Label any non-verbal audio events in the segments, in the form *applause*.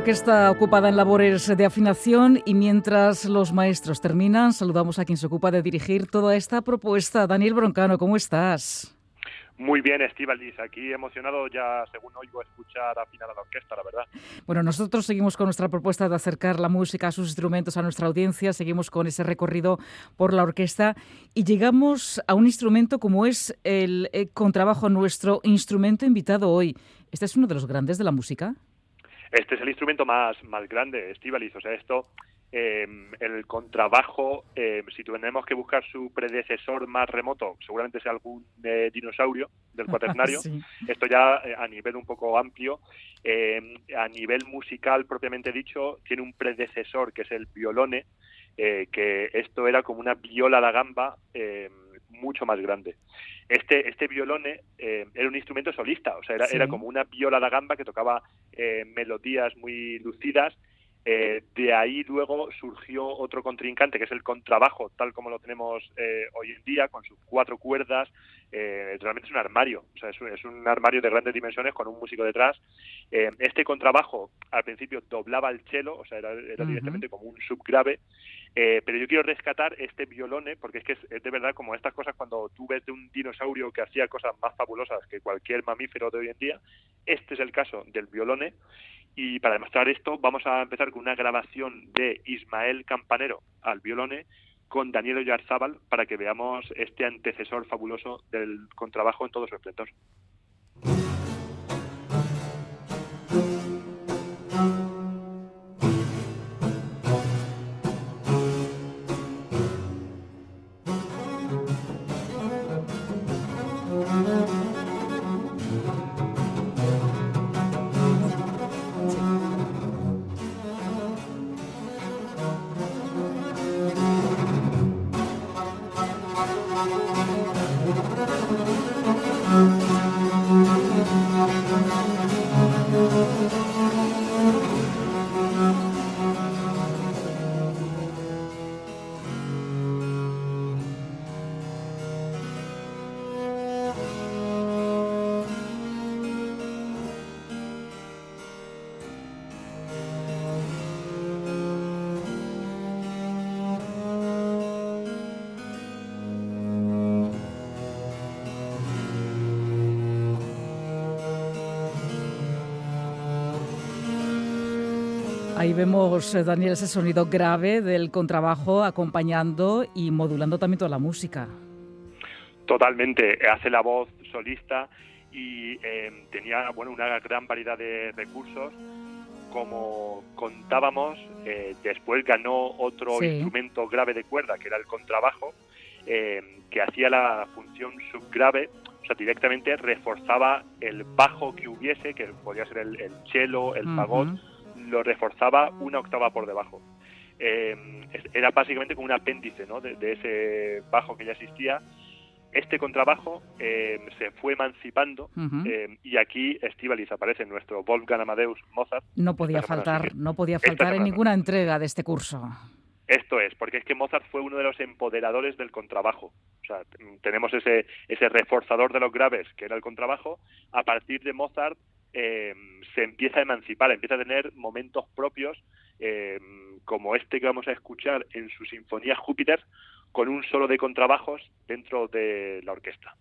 Orquesta ocupada en labores de afinación y mientras los maestros terminan, saludamos a quien se ocupa de dirigir toda esta propuesta. Daniel Broncano, ¿cómo estás? Muy bien, Estivalis. Aquí emocionado ya, según oigo, escuchar afinar a la orquesta, la verdad. Bueno, nosotros seguimos con nuestra propuesta de acercar la música a sus instrumentos a nuestra audiencia. Seguimos con ese recorrido por la orquesta y llegamos a un instrumento como es el eh, contrabajo, nuestro instrumento invitado hoy. ¿Este es uno de los grandes de la música? Este es el instrumento más, más grande, Estivalis. O sea, esto, em, el contrabajo, em, si tenemos que buscar su predecesor más remoto, seguramente sea algún eh, dinosaurio del *laughs* cuaternario. Esto ya eh, a nivel un poco amplio. Em, a nivel musical, propiamente dicho, tiene un predecesor que es el violone, eh, que esto era como una viola da gamba mucho más grande. Este, este violone eh, era un instrumento solista, o sea, era, era como una viola da gamba que tocaba eh, melodías muy lucidas. Eh, de ahí luego surgió otro contrincante, que es el contrabajo, tal como lo tenemos hoy en día, con sus cuatro cuerdas. realmente es un armario, o sea, es un, armario de grandes dimensiones con un músico detrás. este contrabajo al principio doblaba el cello, o sea, era, directamente como un subgrave. Eh, pero yo quiero rescatar este violone, porque es que es, de verdad como estas cosas cuando tú ves de un dinosaurio que hacía cosas más fabulosas que cualquier mamífero de hoy en día, este es el caso del violone. Y para demostrar esto vamos a empezar con una grabación de Ismael Campanero al violone con Daniel Oyarzábal para que veamos este antecesor fabuloso del contrabajo en todo su esplendor. Ahí vemos, eh, Daniel, ese sonido grave del contrabajo acompañando y modulando también toda la música. Totalmente, hace la voz solista y em, tenía bueno una gran variedad de recursos. Como contábamos, eh, después ganó otro instrumento grave de cuerda, que era el contrabajo, em, que hacía la función subgrave, o sea, directamente reforzaba el bajo que hubiese, que podía ser el, el cello, el fagot, lo reforzaba una octava por debajo. Eh, era básicamente como un apéndice ¿no? de, ese bajo que ya existía. Este contrabajo eh, se fue emancipando eh, y aquí Estivalis aparece nuestro Wolfgang Amadeus Mozart. No podía faltar, no podía faltar en ninguna entrega de este curso. Esto es, porque es que Mozart fue uno de los empoderadores del contrabajo. O sea, tenemos ese, ese reforzador de los graves, que era el contrabajo. A partir de Mozart eh, se empieza a emancipar, empieza a tener momentos propios, eh, como este que vamos a escuchar en su Sinfonía Júpiter, con un solo de contrabajos dentro de la orquesta.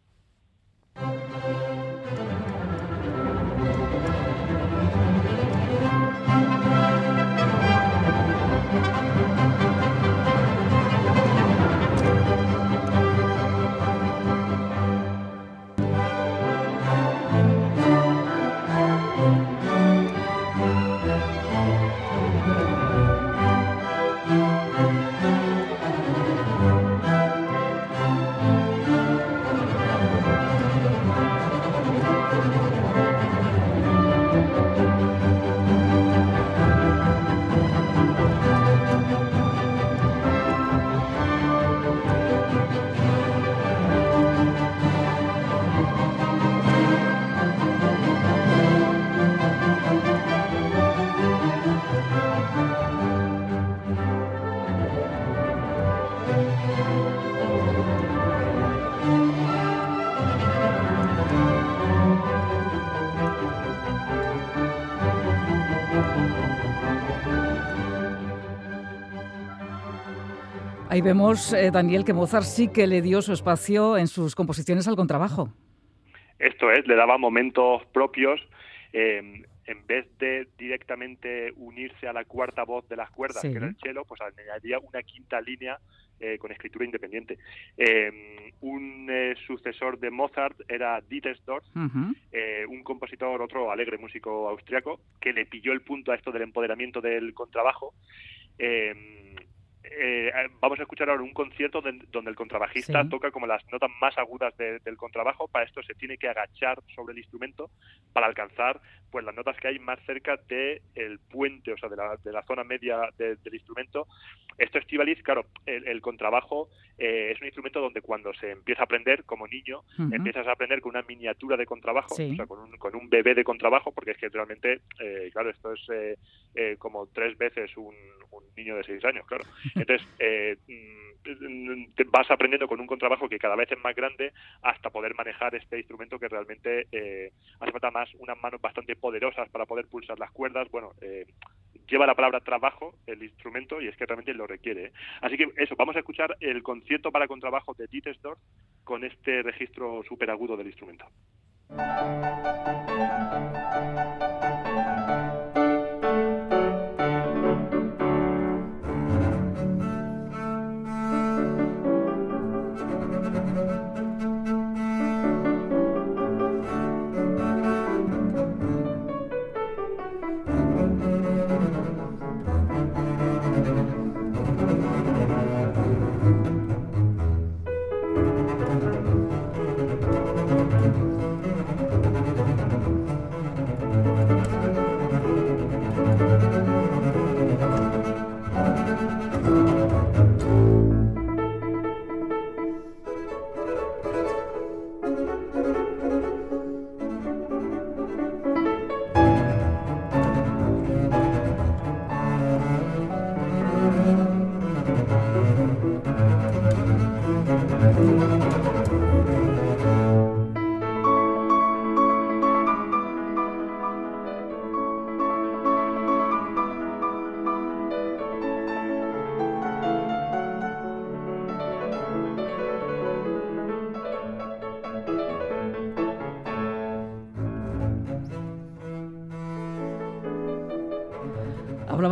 Ahí vemos, eh, Daniel, que Mozart sí que le dio su espacio en sus composiciones al contrabajo. Esto es, le daba momentos propios. Eh, en vez de directamente unirse a la cuarta voz de las cuerdas, que era el cello, pues añadía una quinta línea eh, con escritura independiente. Em, un eh, sucesor de Mozart era Dietersdorf, eh, un compositor, otro alegre músico austriaco, que le pilló el punto a esto del empoderamiento del contrabajo. Eh, vamos a escuchar ahora un concierto donde el contrabajista toca como las notas más agudas del contrabajo. Para esto se tiene que agachar sobre el instrumento para alcanzar pues las notas que hay más cerca del el puente, o sea, de la, de la zona media del instrumento. Esto Estivaliz, claro, el, contrabajo eh, es un instrumento donde cuando se empieza a aprender como niño, empiezas a aprender con una miniatura de contrabajo, o sea, con un, con un bebé de contrabajo, porque es que realmente, eh, claro, esto es eh, como tres veces un, un, niño de seis años, claro. Entonces, *laughs* mm, te vas aprendiendo con un contrabajo que cada vez es más grande hasta poder manejar este instrumento que realmente hace falta más unas manos bastante poderosas para poder pulsar las cuerdas. Bueno, eh, lleva la palabra trabajo el instrumento y es que realmente lo requiere. ¿eh? Así que eso, vamos a escuchar el concierto para contrabajo de Dietesdorf con este registro súper agudo del instrumento.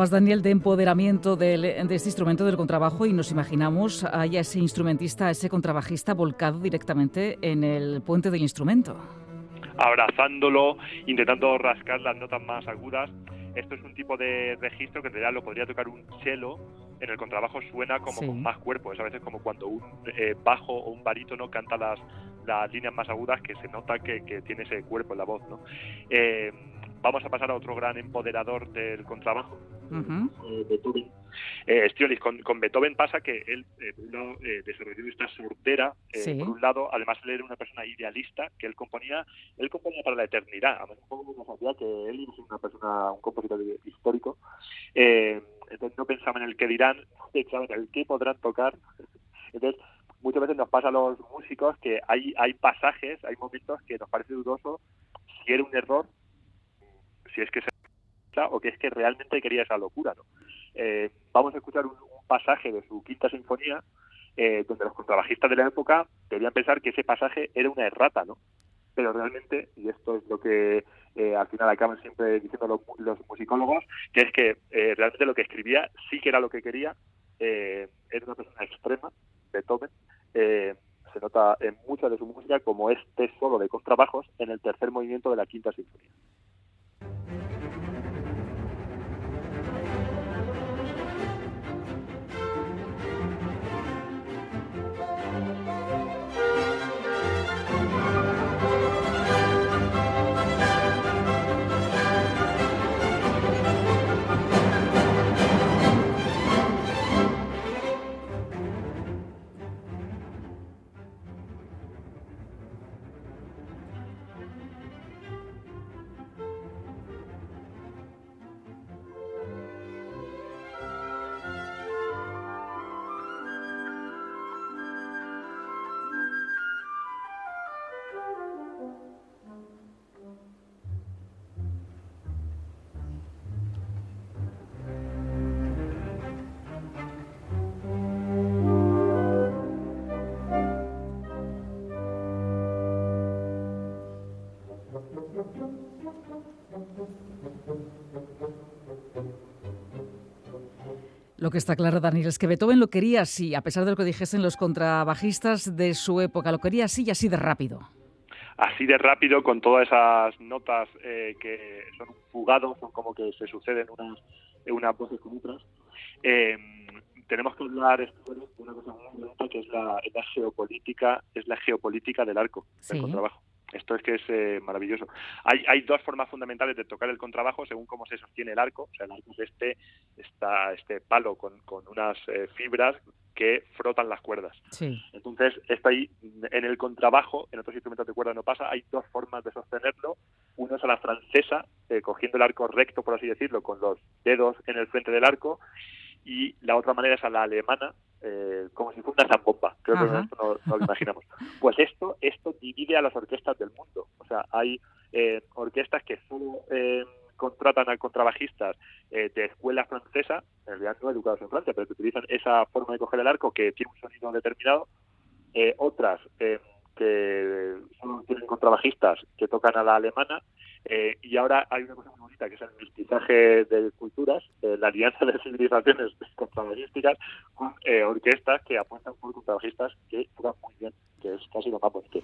Hablabas, Daniel, de empoderamiento de este instrumento del contrabajo y nos imaginamos a ese instrumentista, a ese contrabajista volcado directamente en el puente del instrumento. Abrazándolo, intentando rascar las notas más agudas. Esto es un tipo de registro que en realidad lo podría tocar un cello. En el contrabajo suena como con más cuerpo. Es a veces como cuando un eh, bajo o un barítono canta las, las líneas más agudas que se nota que, tiene ese cuerpo en la voz. ¿no? Eh, vamos a pasar a otro gran empoderador del contrabajo, eh, Beethoven. Eh, con, Beethoven pasa que él eh, eh, desarrolló esta sordera, por un lado, además él era una persona idealista, que él componía, él componía para la eternidad, a mí un poco me sabía que él es una persona, un compositor histórico, entonces no pensaba en el que dirán, pensaba en el que podrán tocar, entonces muchas veces nos pasa a los músicos que hay, hay pasajes, hay momentos que nos parece dudoso si era un error si es que se o que es que realmente quería esa locura. ¿no? Eh, vamos a escuchar un, pasaje de su quinta sinfonía eh, donde los contrabajistas de la época debían pensar que ese pasaje era una errata, ¿no? Pero realmente, y esto es lo que eh, al final acaban siempre diciendo los, musicólogos, que es que realmente lo que escribía sí que era lo que quería, era una persona extrema, Beethoven, se nota en mucha de su música como este solo de contrabajos en el tercer movimiento de la quinta sinfonía. Lo que está claro, Daniel, es que Beethoven lo quería así, a pesar de lo que dijesen los contrabajistas de su época, lo quería así y así de rápido. Así de rápido, con todas esas notas eh, que son fugados, son como que se suceden unas, unas voces con otras. Eh, tenemos que hablar de una cosa muy importante que es la, geopolítica, es la geopolítica del arco, del contrabajo. Esto es que es eh, maravilloso. Hay, hay dos formas fundamentales de tocar el contrabajo según cómo se sostiene el arco. O sea, el arco es este, está este palo con, con unas eh, fibras que frotan las cuerdas. Sí. Entonces, esto ahí, en el contrabajo, en otros instrumentos de cuerda no pasa, hay dos formas de sostenerlo. Uno es a la francesa, eh, cogiendo el arco recto, por así decirlo, con los dedos en el frente del arco, y la otra manera es a la alemana, eh, como si fuera una zambomba. Creo que esto no, lo imaginamos. *laughs* Pues esto, esto divide a las orquestas del mundo. O sea, hay eh, orquestas que solo eh, contratan a contrabajistas de escuela francesa, en realidad no educados en Francia, pero que utilizan esa forma de coger el arco que tiene un sonido determinado. otras que solo tienen contrabajistas que tocan a la alemana eh, y ahora hay una cosa muy bonita que es el mestizaje de culturas, eh, la alianza de civilizaciones contrabajísticas con eh, orquestas que apuestan por contrabajistas que tocan muy bien, que es casi lo más bonito.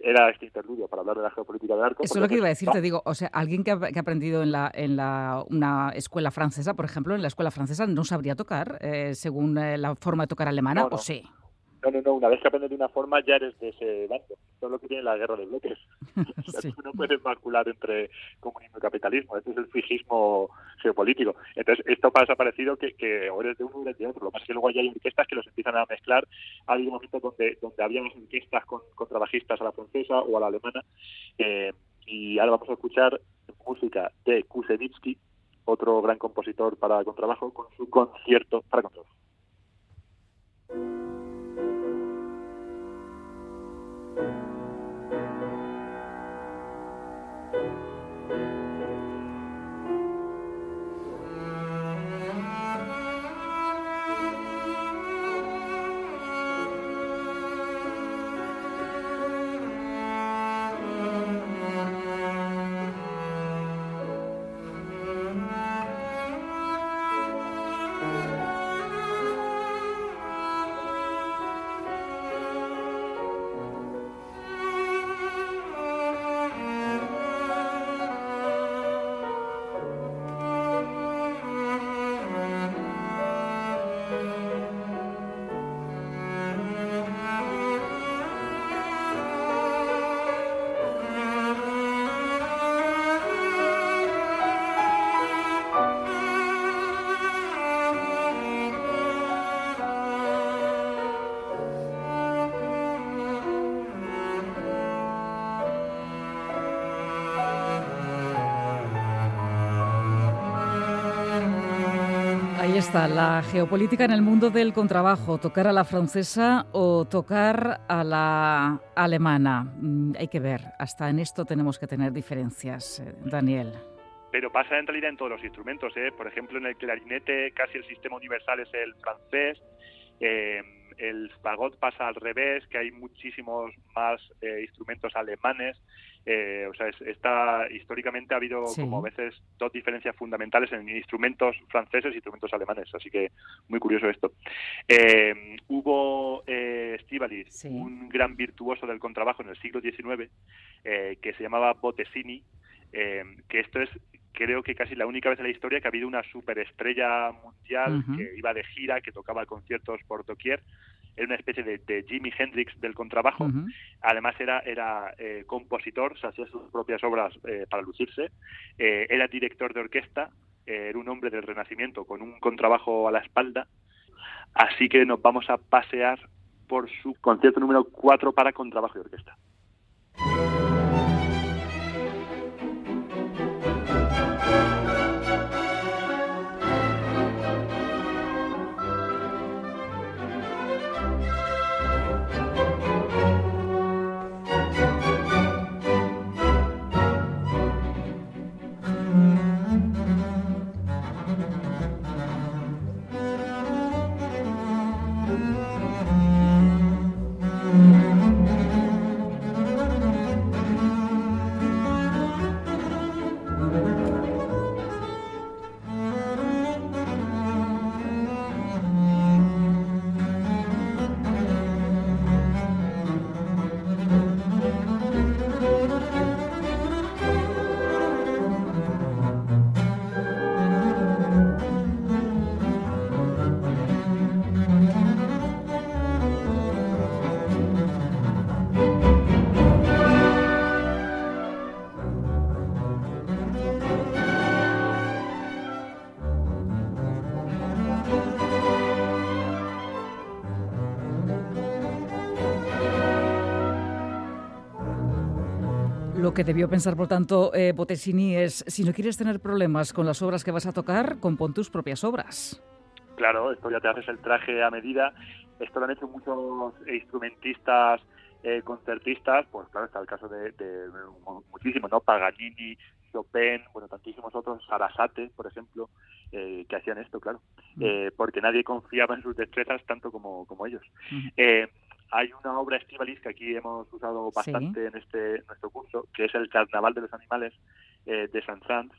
era este interludio para hablar de la geopolítica del arco. Eso es lo que iba a decir, te digo, o sea, alguien que ha, aprendido en la en la una escuela francesa, por ejemplo, en la escuela francesa no sabría tocar según la forma de tocar alemana, ¿o sí? No, no, no, una vez que aprendes de una forma ya eres de ese bando. Eso es lo que tiene la guerra de bloques. *laughs* no puedes macular entre comunismo y capitalismo. Este es el fijismo geopolítico. Entonces, esto pasa parecido que, que o eres de uno o eres de otro. Lo que pasa es que luego hay orquestas que los empiezan a mezclar. Ha habido momentos donde, donde había orquestas con, con, trabajistas a la francesa o a la alemana. Eh, y ahora vamos a escuchar música de Kusevitsky, otro gran compositor para contrabajo, con su concierto para contrabajo. Está, la geopolítica en el mundo del contrabajo, tocar a la francesa o tocar a la alemana. Mm, hay que ver, hasta en esto tenemos que tener diferencias, eh, Daniel. Pero pasa en realidad en todos los instrumentos, ¿eh? por ejemplo en el clarinete casi el sistema universal es el francés, eh, el fagot pasa al revés, que hay muchísimos más instrumentos alemanes, eh, o sea, está históricamente ha habido como a veces dos diferencias fundamentales en instrumentos franceses y instrumentos alemanes, así que muy curioso esto. Eh, hubo eh, un gran virtuoso del contrabajo en el siglo XIX, eh, que se llamaba Bottesini, que esto es creo que casi la única vez en la historia que ha habido una superestrella mundial que iba de gira, que tocaba conciertos por doquier era una especie de, de Jimi Hendrix del contrabajo. Además era, era eh, compositor, se hacía sus propias obras eh, para lucirse. Eh, era director de orquesta, era un hombre del Renacimiento con un contrabajo a la espalda. Así que nos vamos a pasear por su concierto número 4 para contrabajo y orquesta. 嗯。Lo que debió pensar, por tanto, eh, Bottesini es, si no quieres tener problemas con las obras que vas a tocar, compón tus propias obras. Claro, esto ya te haces el traje a medida. Esto lo han hecho muchos instrumentistas, eh, concertistas, pues claro, está el caso de, muchísimos, ¿no? Paganini, Chopin, bueno, tantísimos otros, Sarasate, por ejemplo, eh, que hacían esto, claro, eh, porque nadie confiaba en sus destrezas tanto como, como ellos. Hay una obra estivalis que aquí hemos usado bastante en este nuestro curso, que es el Carnaval de los Animales de San Franz,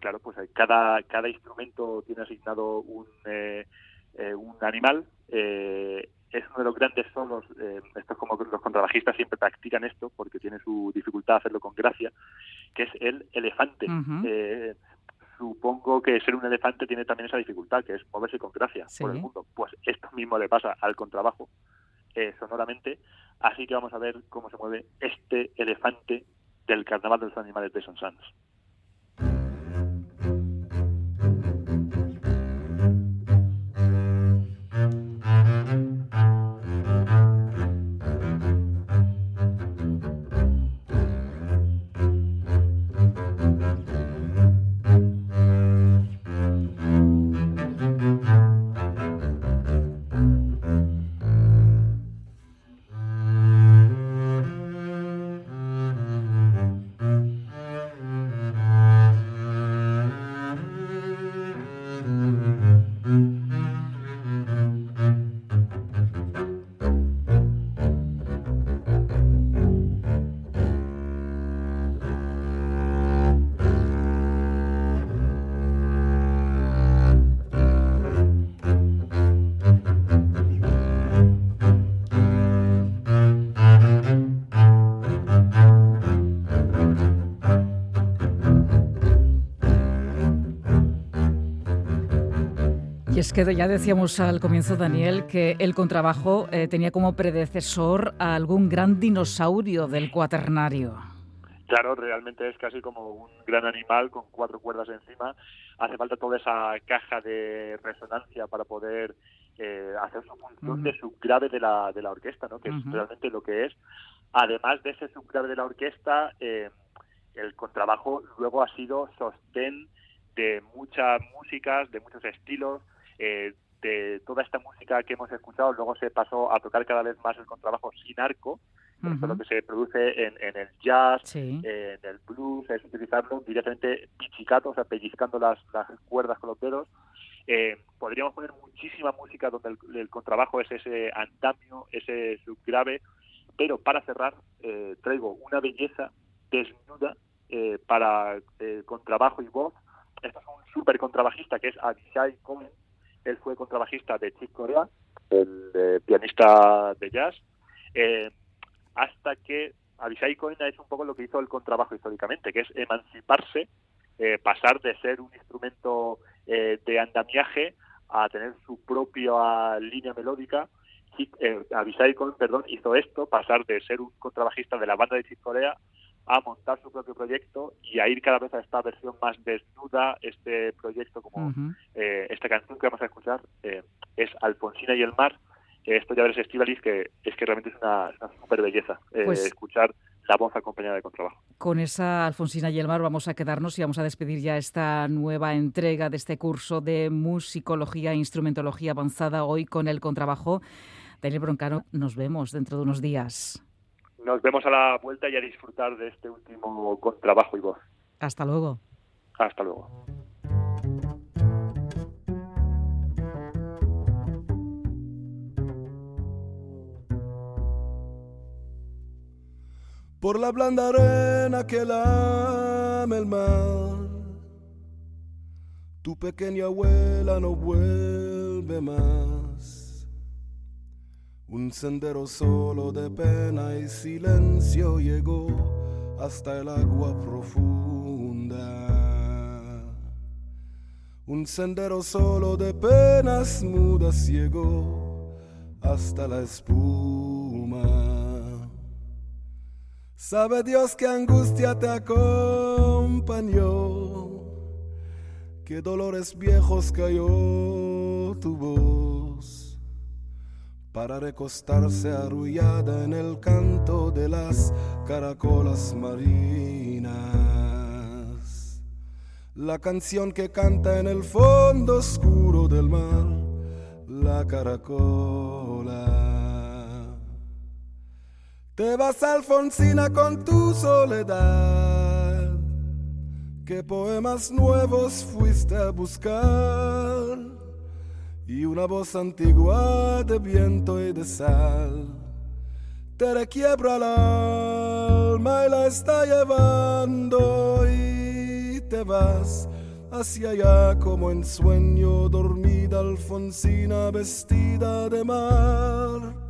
claro, pues cada, cada instrumento tiene asignado un, eh, eh, un animal. Eh, es uno de los grandes solos, esto es como los contrabajistas siempre practican esto porque tiene su dificultad hacerlo con gracia, que es el elefante. supongo que ser un elefante tiene también esa dificultad, que es moverse con gracia por el mundo. Pues esto mismo le pasa al contrabajo sonoramente, así que vamos a ver cómo se mueve este elefante del Carnaval de los Animales de Son Es que ya decíamos al comienzo, Daniel, que el contrabajo eh, tenía como predecesor a algún gran dinosaurio del cuaternario. Claro, realmente es casi como un gran animal con cuatro cuerdas encima. Hace falta toda esa caja de resonancia para poder eh, hacer su función de subgrave de la, de la orquesta, ¿no? que es realmente lo que es. Además de ese subgrave de la orquesta, eh, el contrabajo luego ha sido sostén de muchas músicas, de muchos estilos, eh, de toda esta música que hemos escuchado, luego se pasó a tocar cada vez más el contrabajo sin arco, uh lo que se produce en, el jazz, en el blues, es utilizarlo directamente pichicato, o sea, pellizcando las, cuerdas con los dedos. Eh, podríamos poner muchísima música donde el, contrabajo es ese andamio, ese subgrave, pero para cerrar eh, traigo una belleza desnuda para contrabajo y voz. Este es un super contrabajista que es Avishai Cohen, él fue contrabajista de Chick Corea, el eh, pianista de jazz, eh, hasta que Abishai Cohen es un poco lo que hizo el contrabajo históricamente, que es emanciparse, eh, pasar de ser un instrumento de andamiaje a tener su propia línea melódica. Abishai Cohen, perdón, hizo esto, pasar de ser un contrabajista de la banda de Chick Corea a montar su propio proyecto y a ir cada vez a esta versión más desnuda, este proyecto como eh, esta canción que vamos a escuchar eh, es Alfonsina y el mar, esto ya ves Estivalis que es que realmente es una, super belleza eh, pues escuchar la voz acompañada de contrabajo. Con esa Alfonsina y el mar vamos a quedarnos y vamos a despedir ya esta nueva entrega de este curso de musicología e instrumentología avanzada hoy con el contrabajo. Daniel Broncano, nos vemos dentro de unos días. Nos vemos a la vuelta y a disfrutar de este último contrabajo y voz. Hasta luego. Hasta luego. Por la blanda arena que lame el mar, tu pequeña abuela no vuelve más un sendero solo de pena y silencio llegó hasta el agua profunda. Un sendero solo de penas mudas llegó hasta la espuma. Sabe Dios que angustia te acompañó, que dolores viejos cayó tu voz para recostarse arrullada en el canto de las caracolas marinas. La canción que canta en el fondo oscuro del mar, la caracola. Te vas Alfonsina con tu soledad, qué poemas nuevos fuiste a buscar y una voz antigua de viento y de sal te requiebra el alma y la está llevando y te vas hacia allá como en sueño dormida Alfonsina vestida de mar.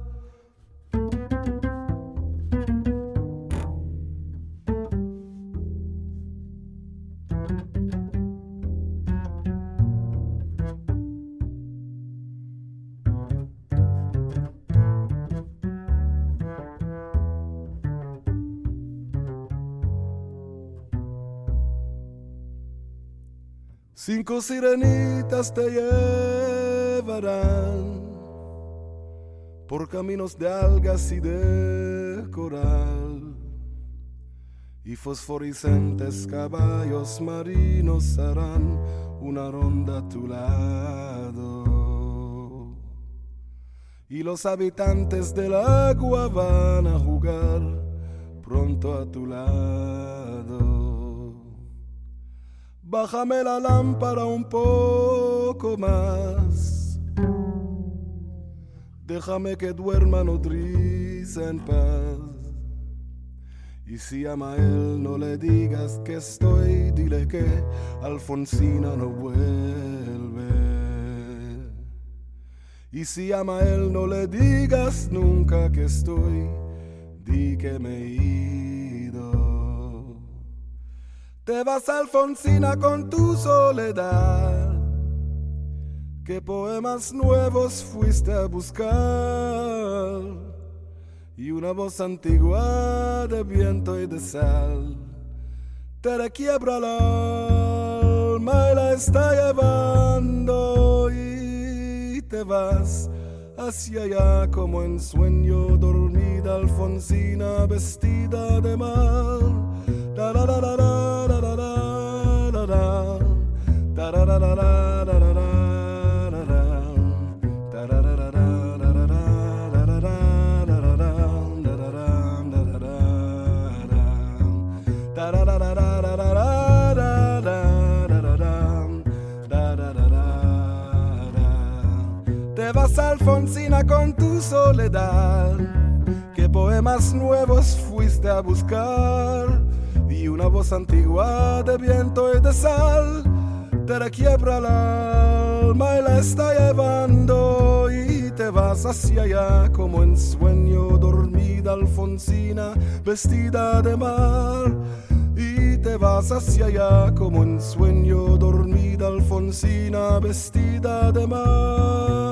Cinco sirenitas te llevarán por caminos de algas y de coral. Y fosforescentes caballos marinos harán una ronda a tu lado. Y los habitantes del agua van a jugar pronto a tu lado. Bájame la lámpara un poco más. Déjame que duerma nodriza en paz. Y si ama él, no le digas que estoy, dile que Alfonsina no vuelve. Y si ama él, no le digas nunca que estoy, di que me he te vas Alfonsina con tu soledad. ¿Qué poemas nuevos fuiste a buscar? Y una voz antigua de viento y de sal te requiebra el alma y la está llevando y te vas hacia allá como en sueño dormida Alfonsina vestida de mal. Te vas Alfonsina con tu soledad, qué poemas nuevos fuiste a buscar. Y una voz antigua de viento y de sal te requiebra el alma y la está llevando y te vas hacia allá como en sueño dormida Alfonsina vestida de mar. Y te vas hacia allá como en sueño dormida Alfonsina vestida de mar